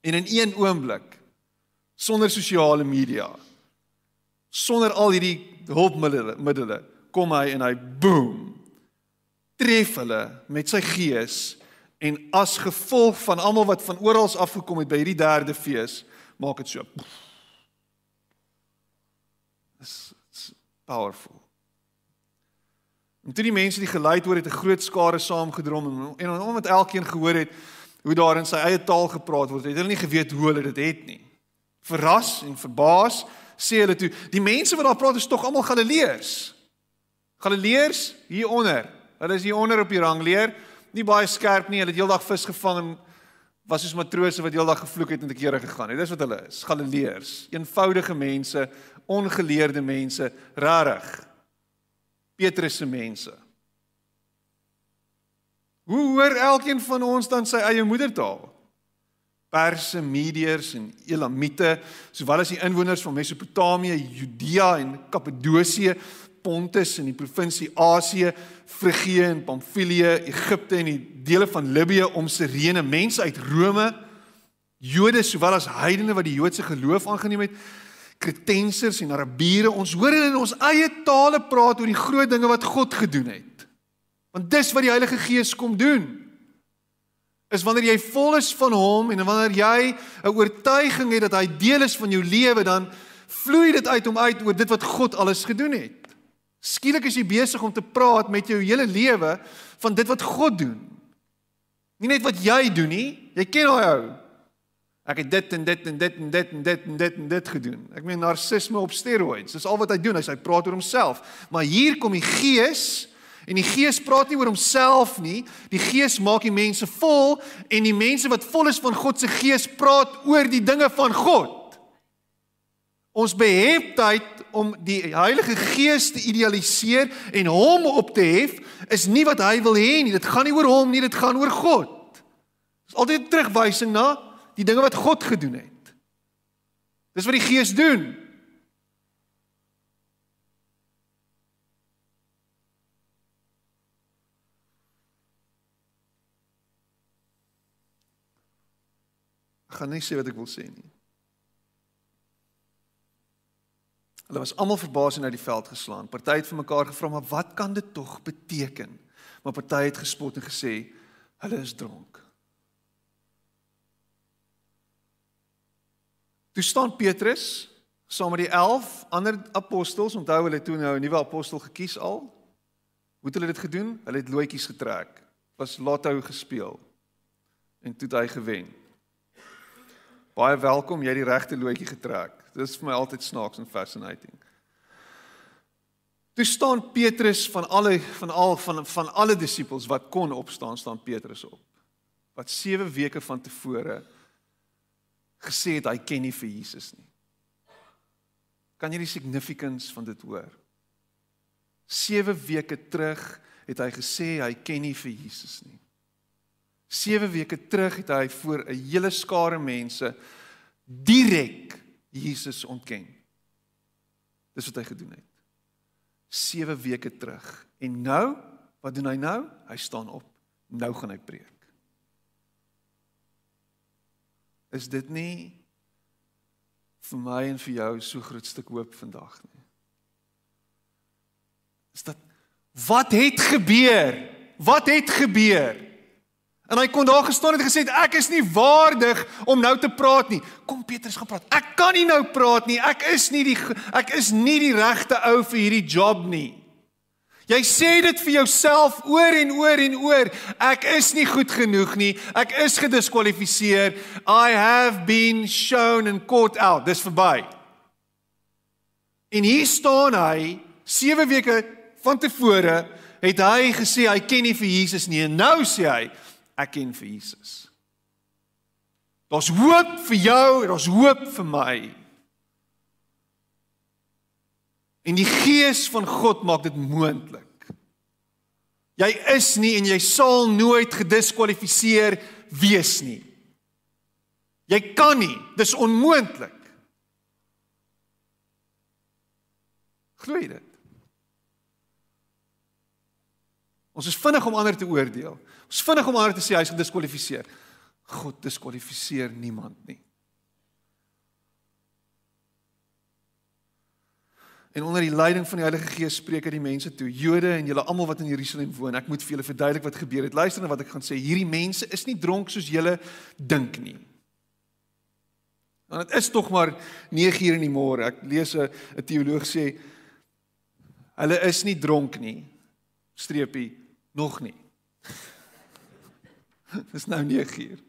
En in een oomblik sonder sosiale media sonder al hierdie hulpmiddels kom hy en hy boom tref hulle met sy gees en as gevolg van almal wat van oral af gekom het by hierdie derde fees maak dit so. Dis powerful. En toe die mense die geluid hoor het 'n groot skare saamgedrom en en omdat elkeen gehoor het hoe daar in sy eie taal gepraat word, het hulle nie geweet hoe hulle dit het nie. Verras en verbaas sê hulle toe, die mense wat daar praat is tog almal Galileërs. Galileërs hieronder. Hulle is hieronder op die rangleer, nie baie skerp nie. Hulle het heeldag vis gevang en was soos matrose wat heeldag gevloek het en te kere gegaan het. Dis wat hulle is, Galileërs, eenvoudige mense, ongeleerde mense, rarig. Petrus se mense. Hoe hoor elkeen van ons dan sy eie moedertaal? Perse, Medeërs en Elamite, sowel as die inwoners van Mesopotamië, Judea en Kappadosie, Pontus en die provinsie Asië, Frigië en Pamfilië, Egipte en die dele van Libië om Sirene, mense uit Rome, Jode sowel as heidene wat die Joodse geloof aangeneem het, Kretensers en Arabiere, ons hoor in ons eie tale praat oor die groot dinge wat God gedoen het. Want dis wat die Heilige Gees kom doen is wanneer jy vol is van hom en wanneer jy 'n oortuiging het dat hy deel is van jou lewe dan vloei dit uit om uit oor dit wat God alles gedoen het. Skielik is jy besig om te praat met jou hele lewe van dit wat God doen. Nie net wat jy doen nie. Jy ken daai ou. Ek het dit en dit en dit en dit en dit en dit en dit gedoen. Ek meen narcisme op steroids. Dis al wat hy doen. Hy sê hy praat oor homself. Maar hier kom die Gees En die Gees praat nie oor homself nie. Die Gees maak die mense vol en die mense wat vol is van God se Gees praat oor die dinge van God. Ons beheptheid om die Heilige Gees te idealiseer en hom op te hef is nie wat hy wil hê nie. Dit gaan nie oor hom nie, dit gaan oor God. Dit is altyd 'n terugwysing na die dinge wat God gedoen het. Dis wat die Gees doen. Gaan nie sê wat ek wil sê nie. Hulle was almal verbaas en uit die veld geslaan. Party het vir mekaar gevra, "Maar wat kan dit tog beteken?" Maar party het gespot en gesê, "Hulle is dronk." Toe staan Petrus saam met die 11 ander apostels, onthou hulle toe nou 'n nuwe apostel gekies al. Hoe het hulle dit gedoen? Hulle het loetjies getrek. Was lotto gespeel. En toe het hy gewen. Baie welkom, jy het die regte loetjie getrek. Dit is vir my altyd snaaks en fascinating. Toe staan Petrus van alle van al van van alle disippels wat kon opstaan, staan Petrus op. Wat 7 weke van tevore gesê het hy ken nie vir Jesus nie. Kan jy die significance van dit hoor? 7 weke terug het hy gesê hy ken nie vir Jesus nie. 7 weke terug het hy voor 'n hele skare mense direk Jesus ontken. Dis wat hy gedoen het. 7 weke terug. En nou, wat doen hy nou? Hy staan op. Nou gaan hy preek. Is dit nie vir my en vir jou so groot stuk hoop vandag nie? Is dit wat het gebeur? Wat het gebeur? En hy kon daar gestaan het en gesê ek is nie waardig om nou te praat nie. Kom Petrus gaan praat. Ek kan nie nou praat nie. Ek is nie die ek is nie die regte ou vir hierdie job nie. Jy sê dit vir jouself oor en oor en oor. Ek is nie goed genoeg nie. Ek is gediskwalifiseer. I have been shown and caught out. Dis verby. En hier staan hy 7 weke van tevore het hy gesê hy ken nie vir Jesus nie. En nou sê hy ek ken vir Jesus. Daar's hoop vir jou en daar's hoop vir my. En die gees van God maak dit moontlik. Jy is nie en jy sal nooit gediskwalifiseer wees nie. Jy kan nie, dis onmoontlik. Glo dit. Ons is vinnig om ander te oordeel. Ons vinnig om aan te sê hy's gediskwalifiseer. God diskwalifiseer niemand nie. En onder die leiding van die Heilige Gees spreek hy die mense toe, Jode en julle almal wat in Jerusalem woon. Ek moet vir julle verduidelik wat gebeur het. Luister na wat ek gaan sê. Hierdie mense is nie dronk soos julle dink nie. Want dit is tog maar 9 uur in die môre. Ek lees 'n teoloog sê hulle is nie dronk nie. Streepie nog nie. Dis nou 9 uur.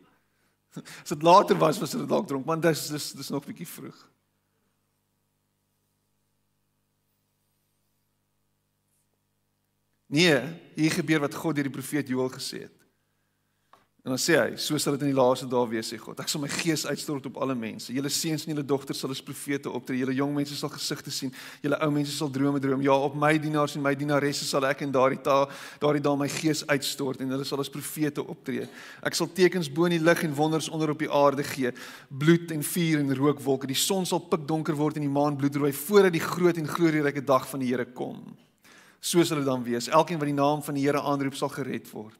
As dit later was, was dit dalk dronk, want dis dis dis nog bietjie vroeg. Nee, hier gebeur wat God deur die profeet Joël gesê het. En dan sê hy, so sal dit in die laaste dae wees, sê God. Ek sal my gees uitstort op alle mense. Julle seuns en julle dogters sal as profete optree. Julle jong mense sal gesigte sien. Julle ou mense sal drome droom. Ja, op my dienaars en my dienaresse sal ek in daardie dae daardie dae my gees uitstort en hulle sal as profete optree. Ek sal tekens bo in die lug en wonders onder op die aarde gee. Bloed en vuur en rookwolke. Die son sal pikdonker word en die maan bloedrooi voordat die groot en glorieryke dag van die Here kom. So sal dit dan wees. Elkeen wat die naam van die Here aanroep sal gered word.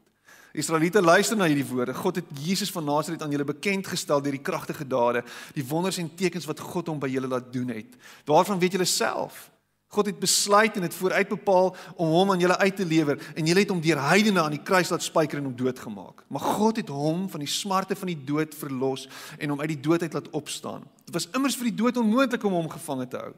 Israeliete luister na hierdie woorde. God het Jesus van Nasaret aan julle bekend gestel deur die kragtige dade, die wonders en tekens wat God hom by julle laat doen het. Daarvan weet julle self. God het besluit en het vooruit bepaal om hom aan julle uit te lewer en julle het hom deur heidene aan die kruis laat spyker en hom doodgemaak. Maar God het hom van die smarte van die dood verlos en hom uit die dood uit laat opstaan. Dit was immers vir die dood onmoontlik om hom gevange te hou.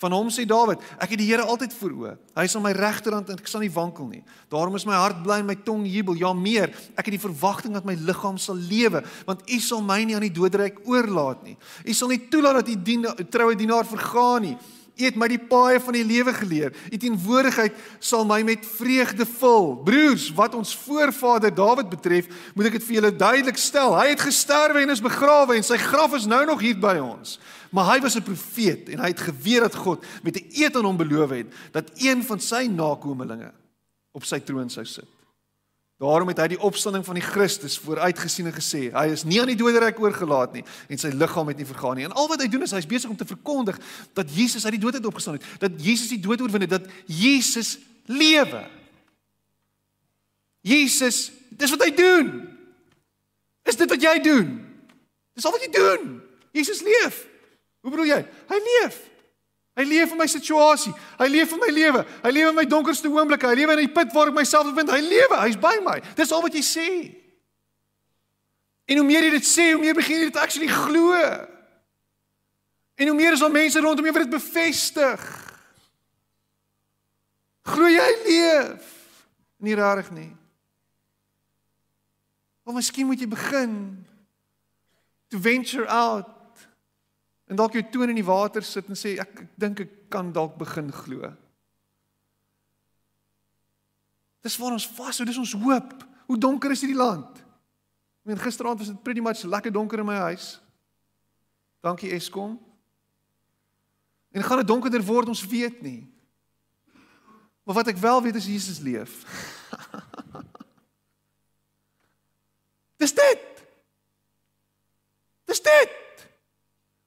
Van hom sê Dawid, ek het die Here altyd voor oë. Hy is aan my regterhand en ek sal nie wankel nie. Daarom is my hart bly en my tong jubel. Ja meer, ek het die verwagting dat my liggaam sal lewe, want U sal my nie aan die doodryk oorlaat nie. U sal nie toelaat dat U dien troue dienaar vergaan nie. U het my die paaie van die lewe geleer. U teenwoordigheid sal my met vreugde vul. Broers, wat ons voorvader Dawid betref, moet ek dit vir julle duidelik stel. Hy het gesterwe en is begrawe en sy graf is nou nog hier by ons. Maar hy was 'n profeet en hy het geweet dat God met 'n eed aan hom beloof het dat een van sy nakommelinge op sy troon sou sit. Daarom het hy die opstanding van die Christus vooruitgesien en gesê, hy is nie aan die doderyk oorgelaat nie en sy liggaam het nie vergaan nie. En al wat hy doen is hy's besig om te verkondig dat Jesus uit die dood uit opgestaan het, dat Jesus die dood oorwin het, dat Jesus lewe. Jesus, dis wat hy doen. Is dit wat jy doen? Dis al wat jy doen. Jesus leef. Hoe bedoel jy? Hy leef. Hy leef in my situasie. Hy leef in my lewe. Hy leef in my donkerste oomblikke. Hy leef in die put waar ek myself bevind. Hy lewe. Hy's by my. Dis al wat jy sê. En hoe meer jy dit sê, hoe meer begin jy dit actually glo. En hoe meer is al mense rondom jou wat dit bevestig. Glo jy leef? Nie rarig nie. Of miskien moet jy begin to venture out En dalk jou toon in die water sit en sê ek, ek dink ek kan dalk begin glo. Dis waar ons vashou, dis ons hoop. Hoe donker is hierdie land? Ek meen gisteraand was dit pretty much lekker donker in my huis. Dankie Eskom. En gaan dit donkerder word, ons weet nie. Maar wat ek wel weet is Jesus leef. Dis dit. Dis dit.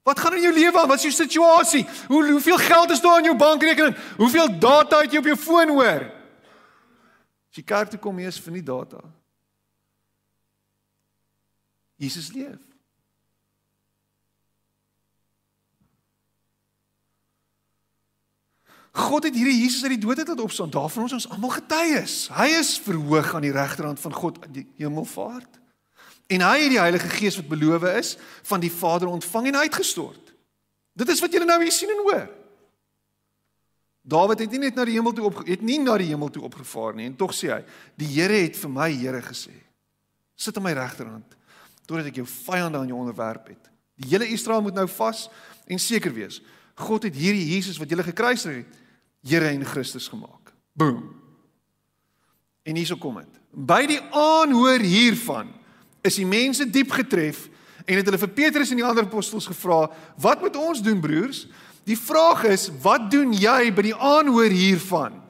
Wat gaan in jou lewe aan? Wat is jou situasie? Hoe hoeveel geld is daar in jou bankrekening? Hoeveel data het jy op jou foon hoor? As jy kerk toe kom, is vir nie data. Jesus leef. God het hierdie Jesus uit die dood uit laat opstaan. Daarvan ons ons almal getuies. Hy is verhoog aan die regterhand van God in die hemelvaart. En hy het die Heilige Gees wat beloof is van die Vader ontvang en uitgestort. Dit is wat julle nou hier sien en hoor. Dawid het nie net na die hemel toe op het nie na die hemel toe opgevaar nie en tog sê hy die Here het vir my Here gesê sit aan my regterhand totdat ek jou vyande aan jou onderwerp het. Die hele Israel moet nou vas en seker wees. God het hierdie Jesus wat julle gekruisig het Here en Christus gemaak. Boom. En hierso kom dit. By die aanhoor hiervan is die mense diep getref en het hulle vir Petrus en die ander apostels gevra, "Wat moet ons doen, broers?" Die vraag is, "Wat doen jy by die aanhoor hiervan?"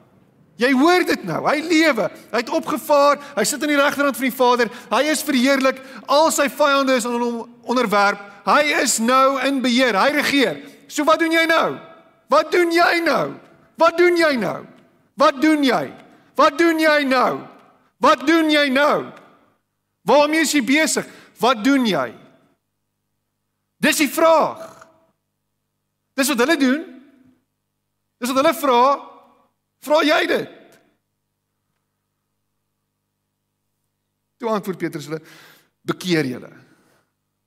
Jy hoor dit nou. Hy lewe. Hy het opgevaar. Hy sit aan die regterhand van die Vader. Hy is verheerlik. Al sy vyande is aan hom onderwerp. Hy is nou in beheer. Hy regeer. So wat doen jy nou? Wat doen jy nou? Wat doen jy nou? Wat doen jy? Wat doen jy nou? Wat doen jy nou? Waarmee is jy besig? Wat doen jy? Dis die vraag. Dis wat hulle doen. Dis wat hulle vra. Vra jy dit? Toe antwoord Petrus hulle: Bekeer julle.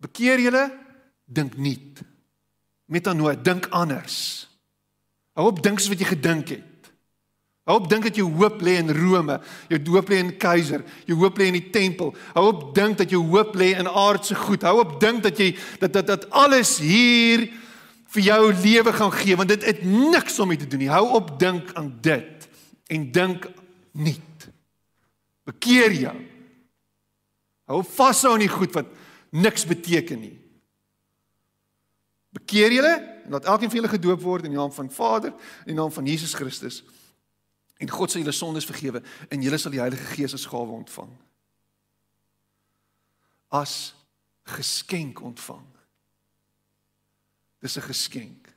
Bekeer julle, dink nuut. Metanoia, dink anders. Hou op dink soos wat jy gedink het. Hou op dink dat jou hoop lê in Rome, jou hoop lê in keiser, jou hoop lê in die tempel. Hou op dink dat jou hoop lê in aardse goed. Hou op dink dat jy dat dat dat alles hier vir jou lewe gaan gee want dit het niks om mee te doen nie. Hou op dink aan dit en dink nuut. Bekeer jou. Hou vas aan die goed wat niks beteken nie. Bekeer julle en laat elkeen van julle gedoop word in die naam van Vader en in die naam van Jesus Christus. En God sal julle sondes vergewe en julle sal die Heilige Gees as gawe ontvang. As geskenk ontvang. Dis 'n geskenk.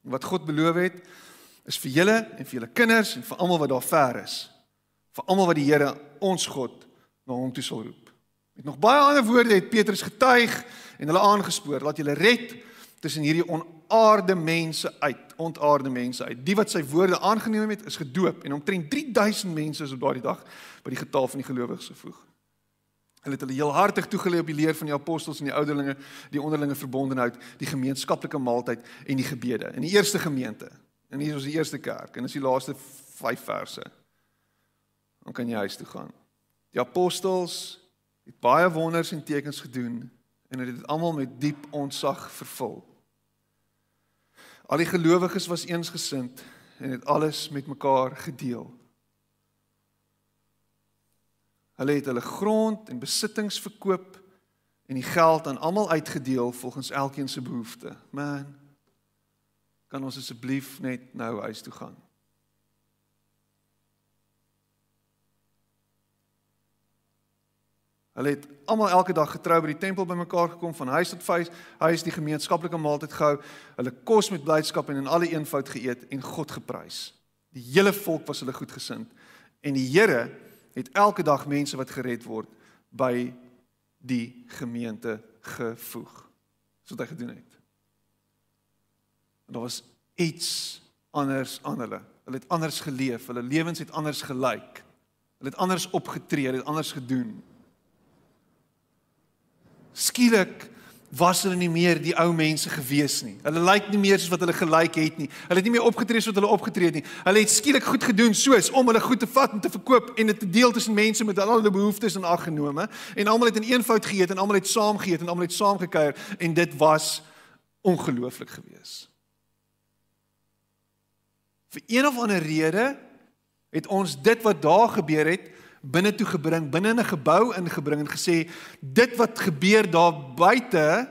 Wat God beloof het is vir julle en vir julle kinders en vir almal wat daar ver is. Vir almal wat die Here ons God na hom toe sal roep. Met nog baie ander woorde het Petrus getuig en hulle aangespoor dat julle red tussen hierdie onaarde mense uit, ontaarde mense uit. Die wat sy woorde aangeneem het, is gedoop en omtrent 3000 mense is op daardie dag by die getal van die gelowiges gevoeg. Hulle het hulle heel hartig toegelê op die leer van die apostels en die ouderlinge, die onderlinge verbondenheid, die gemeenskaplike maaltyd en die gebede. In die eerste gemeente. En hier is die eerste kerk en dis die laaste 5 verse. Dan kan jy huis toe gaan. Die apostels het baie wonders en tekens gedoen en het dit almal met diep ontzag vervul. Al die gelowiges was eensgesind en het alles met mekaar gedeel. Hulle het hulle grond en besittings verkoop en die geld aan almal uitgedeel volgens elkeen se behoefte. Man, kan ons asseblief net nou huis toe gaan? Hulle het almal elke dag getrou by die tempel bymekaar gekom van huis tot huis, huis die gemeenskaplike maaltyd gehou, hulle kos met blydskap en in alle eenvoud geëet en God geprys. Die hele volk was hulle goedgesind en die Here het elke dag mense wat gered word by die gemeente gevoeg. Dis wat hy gedoen het. Daar was iets anders aan hulle. Hulle het anders geleef, hulle lewens het anders gelyk. Hulle het anders opgetree, hulle het anders gedoen. Skielik was hulle nie meer die ou mense gewees nie. Hulle lyk nie meer soos wat hulle gelyk het nie. Hulle het nie meer opgetree soos wat hulle opgetree het nie. Hulle het skielik goed gedoen soos om hulle goed te vat en te verkoop en dit te deel tussen mense met al hulle behoeftes en aggenome en almal het in eenvoud geëet en almal het saam geëet en almal het saam gekuier en dit was ongelooflik geweest. Vir een of ander rede het ons dit wat daar gebeur het binne toe gebring, binne in 'n gebou ingebring en gesê dit wat gebeur daar buite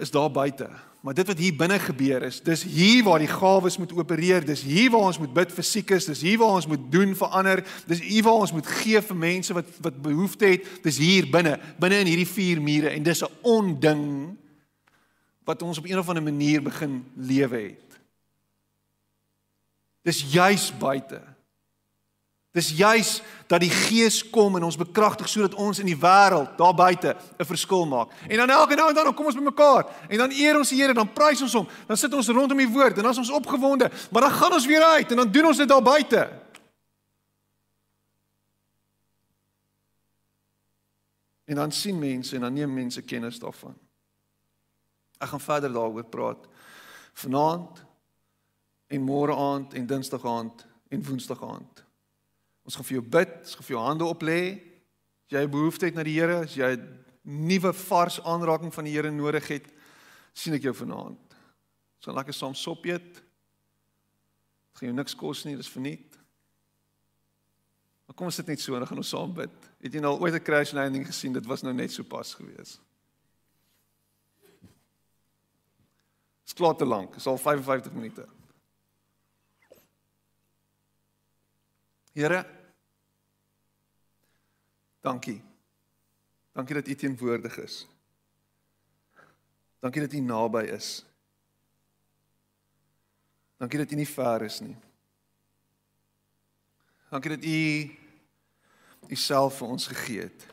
is daar buite. Maar dit wat hier binne gebeur is, dis hier waar die gawes moet opereer, dis hier waar ons moet bid vir siekes, dis hier waar ons moet doen vir ander, dis hier waar ons moet gee vir mense wat wat behoefte het, dis hier binne, binne in hierdie vier mure en dis 'n onding wat ons op een of ander manier begin lewe het. Dis juis buite. Dis juis dat die Gees kom en ons bekragtig sodat ons in die wêreld daar buite 'n verskil maak. En dan elke nou en dan kom ons bymekaar en dan eer ons die Here, dan prys ons hom, dan sit ons rondom die woord en dan is ons opgewonde, maar dan gaan ons weer uit en dan doen ons dit daar buite. En dan sien mense en dan neem mense kennis daarvan. Ek gaan verder daaroor praat vanaand en môre aand en dinsdag aand en woensdag aand. Ons gaan vir jou bid, ons gaan vir jou hande oplê. As jy behoefte het na die Here, as jy 'n nuwe vars aanraking van die Here nodig het, sien ek jou vanaand. Ons gaan lekker saam sop eet. Dit gaan jou niks kos nie, dis verniet. Maar kom ons sit net so en gaan ons saam bid. Het jy nou ooit 'n crash landing gesien? Dit was nou net so pas gewees. Dit is klaar te lank. Dit is al 55 minute. Here Dankie. Dankie dat U teenwoordig is. Dankie dat U naby is. Dankie dat U nie ver is nie. Dankie dat U U self vir ons gegee het.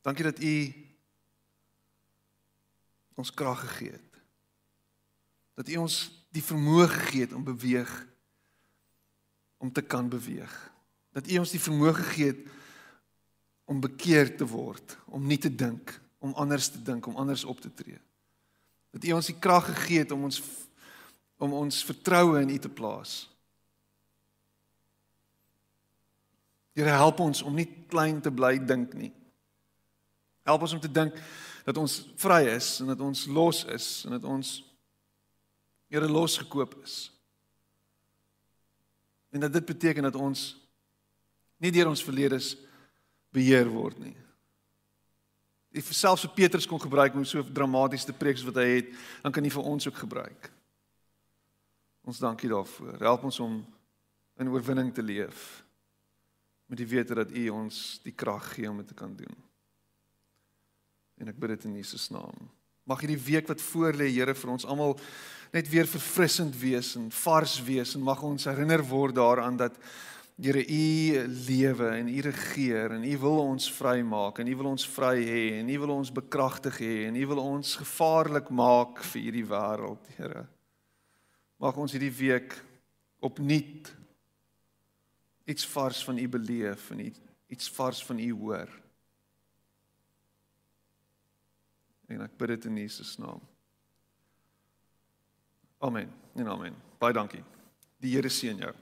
Dankie dat U ons krag gegee het. Dat U ons die vermoë gegee het om beweeg om te kan beweeg. Dat U ons die vermoë gegee het om bekeer te word, om nie te dink, om anders te dink, om anders op te tree. Dat U ons die krag gegee het om ons om ons vertroue in U te plaas. Here help ons om nie klein te bly dink nie. Help ons om te dink dat ons vry is en dat ons los is en dat ons Here losgekoop is. En dat dit beteken dat ons nie deur ons verledes beheer word nie. Die selfs vir Petrus kon gebruik om so dramaties te preek wat hy het, dan kan hy vir ons ook gebruik. Ons dankie daarvoor. Help ons om in oorwinning te leef met die wete dat U ons die krag gee om dit te kan doen. En ek bid dit in Jesus naam. Mag hierdie week wat voorlê, Here, vir ons almal net weer verfrissend wees en vars wees en mag ons herinner word daaraan dat Here u lewe en u regeer en u wil ons vrymaak en u wil ons vry hê en u wil ons bekragtig hê en u wil ons gevaarlik maak vir hierdie wêreld, Here. Mag ons hierdie week opnuut iets vars van u beleef en iets vars van u hoor. En ek bid dit in Jesus naam. Amen. En amen. Baie dankie. Die Here seën jou.